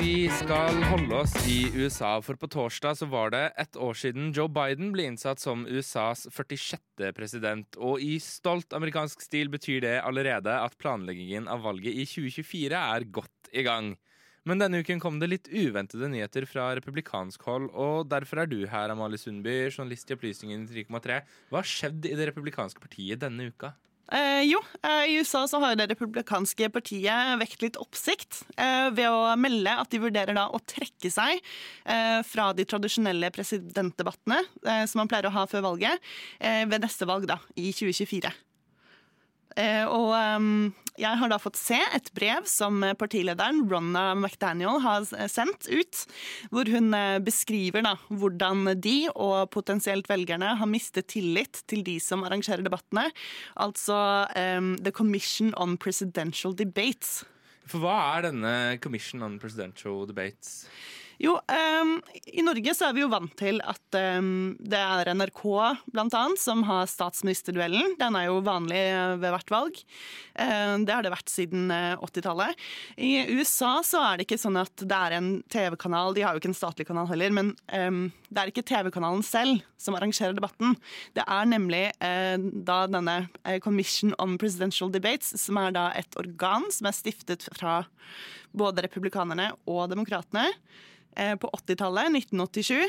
Vi skal holde oss i USA, for på torsdag så var det ett år siden Joe Biden ble innsatt som USAs 46. president. Og i stolt amerikansk stil betyr det allerede at planleggingen av valget i 2024 er godt i gang. Men denne uken kom det litt uventede nyheter fra republikansk hold, og derfor er du her, Amalie Sundby, journalist i Opplysningen 3,3. Hva har skjedd i det republikanske partiet denne uka? Eh, jo, eh, i USA så har det republikanske partiet vekt litt oppsikt eh, ved å melde at de vurderer da å trekke seg eh, fra de tradisjonelle presidentdebattene eh, som man pleier å ha før valget, eh, ved neste valg da, i 2024. Eh, og ehm, jeg har da fått se et brev som partilederen Ronna McDaniel har sendt ut, hvor hun eh, beskriver da hvordan de og potensielt velgerne har mistet tillit til de som arrangerer debattene, altså um, The Commission on Presidential Debates. For hva er denne Commission on Presidential Debates? Jo, um, i Norge så er vi jo vant til at um, det er NRK blant annet som har statsministerduellen. Den er jo vanlig eh, ved hvert valg. Um, det har det vært siden uh, eh, 80-tallet. I USA så er det ikke sånn at det er en TV-kanal, de har jo ikke en statlig kanal heller, men det er ikke TV-kanalen selv som arrangerer debatten. Det er nemlig uh, da denne Commission on Presidential Debates, som er da et organ som er stiftet fra både republikanerne og demokratene. Eh, på 80-tallet, 1987,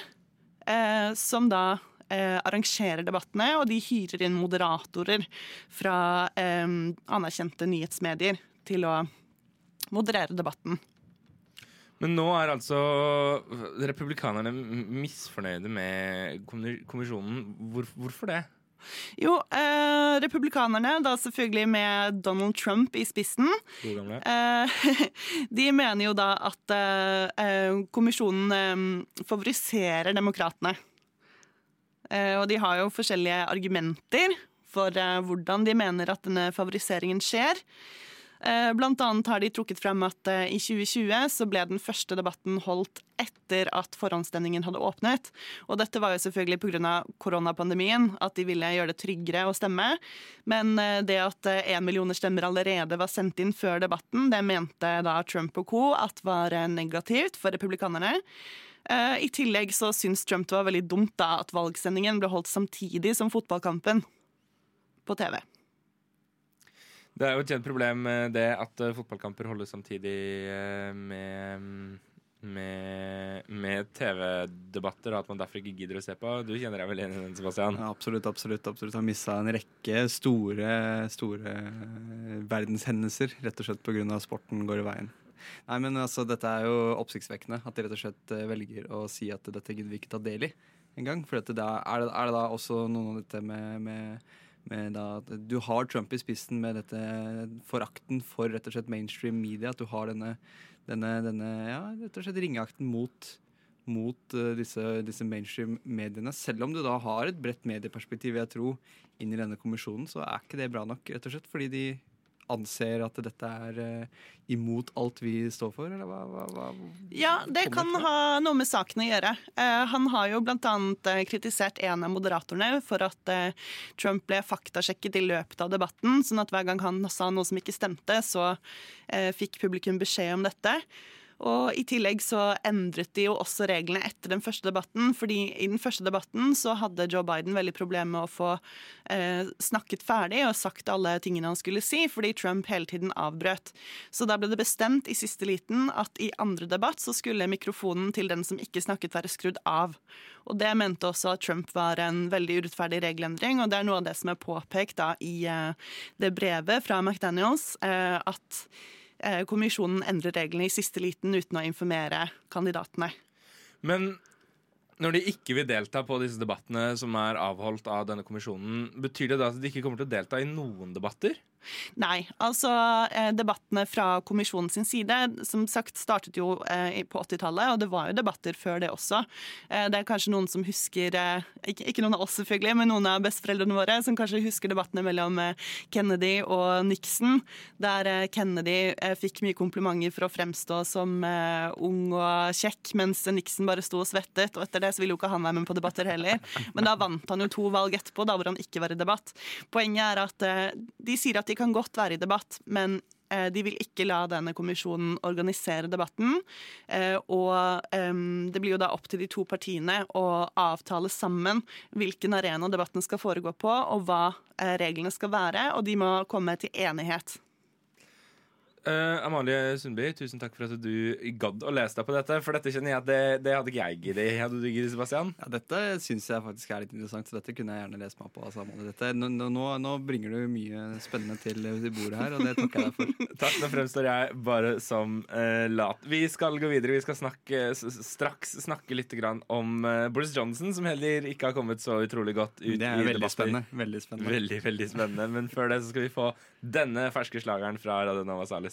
eh, som da eh, arrangerer debattene, og de hyrer inn moderatorer fra anerkjente nyhetsmedier til å moderere debatten. Men nå er altså republikanerne misfornøyde med kommisjonen. Hvor, hvorfor det? Jo, eh, republikanerne, da selvfølgelig med Donald Trump i spissen, eh, de mener jo da at eh, eh kommisjonen eh, favoriserer demokratene. Eh, og de har jo forskjellige argumenter for hvordan de mener at denne favoriseringen skjer. Eh, blant annet har de trukket frem at eh, i 2020 så ble den første debatten holdt etter at forhåndsstemningen hadde åpnet. Og dette var jo selvfølgelig pga. koronapandemien, at de ville gjøre det tryggere å stemme. Men eh, det at én millioner stemmer allerede var sendt inn før debatten, det mente da Trump og co. at var negativt for republikanerne. I tillegg så syns Trump det var veldig dumt da at valgsendingen ble holdt samtidig som fotballkampen på TV. Det er jo et kjent problem det at eh, fotballkamper holdes samtidig eh, med, med, med TV-debatter, og at man derfor ikke gidder å se på. Du kjenner deg vel igjen i den, Sebastian? Ja, absolutt. absolutt, absolutt. Har mista en rekke store, store verdenshendelser rett og slett pga. sporten går i veien. Nei, men altså, Dette er jo oppsiktsvekkende. At de rett og slett eh, velger å si at dette gidder vi ikke ta del i engang. For er, det, er det da også noe av dette med, med da, du har Trump i spissen med dette forakten for rett og slett mainstream media. At du har denne, denne, denne ja, rett og slett ringeakten mot, mot uh, disse, disse, mainstream mediene. Selv om du da har et bredt medieperspektiv, jeg tror, inn i denne kommisjonen, så er ikke det bra nok, rett og slett. Fordi de anser at dette er uh, imot alt vi står for, eller hva? hva, hva ja, det kan ha noe med saken å gjøre. Uh, han har jo annet uh, kritisert en av moderatorene for at Trump ble faktasjekket i løpet av debatten, sånn at hver gang han sa noe som ikke stemte, så fikk publikum beskjed om dette. Og I tillegg så endret de jo også reglene etter den første debatten. fordi i den første debatten så hadde Joe Biden veldig problemer med å få eh, snakket ferdig og sagt alle tingene han skulle si, fordi Trump hele tiden avbrøt. Så da ble det bestemt i siste liten at i andre debatt så skulle mikrofonen til den som ikke snakket, være skrudd av. Og Det mente også at Trump var en veldig urettferdig regelendring, og det er noe av det som er påpekt da i eh, det brevet fra McDaniels. Eh, at kommisjonen endrer reglene i siste liten uten å informere kandidatene. Men når de ikke vil delta på disse debattene som er avholdt av denne kommisjonen, betyr det da at de ikke kommer til å delta i noen debatter? Nei. altså eh, Debattene fra kommisjonen sin side som sagt startet jo eh, på 80-tallet, og det var jo debatter før det også. Eh, det er kanskje noen som husker ikke, noen av oss selvfølgelig, men noen av besteforeldrene våre som kanskje husker debattene mellom Kennedy og Nixon, der Kennedy fikk mye komplimenter for å fremstå som ung og kjekk, mens Nixon bare sto og svettet. og Etter det så ville jo ikke han være med på debatter heller. Men da vant han jo to valg etterpå, da hvor han ikke var i debatt. Poenget er at de sier at de kan godt være i debatt, men Eh, de vil ikke la denne kommisjonen organisere debatten. Eh, og det blir jo da opp til de to partiene å avtale sammen hvilken arena debatten skal foregå på, og hva reglene skal være, og de må komme til enighet. Uh, Amalie Sundby, tusen takk for at du gadd å lese deg på dette. For dette kjenner jeg at det, det hadde ikke jeg giddet. Hadde du giddet, Sebastian? Ja, dette syns jeg faktisk er litt interessant, så dette kunne jeg gjerne lest meg på. Altså, dette, nå, nå, nå, bringer du mye spennende til, til bordet her, og det takker jeg deg for. takk, Nå fremstår jeg bare som uh, lat. Vi skal gå videre. Vi skal snakke, straks snakke litt om uh, Boris Johnson, som heller ikke har kommet så utrolig godt ut i debatter Det er veldig spennende. veldig spennende. Veldig, veldig spennende. Men før det så skal vi få denne ferske slageren fra Radio Nova Salis.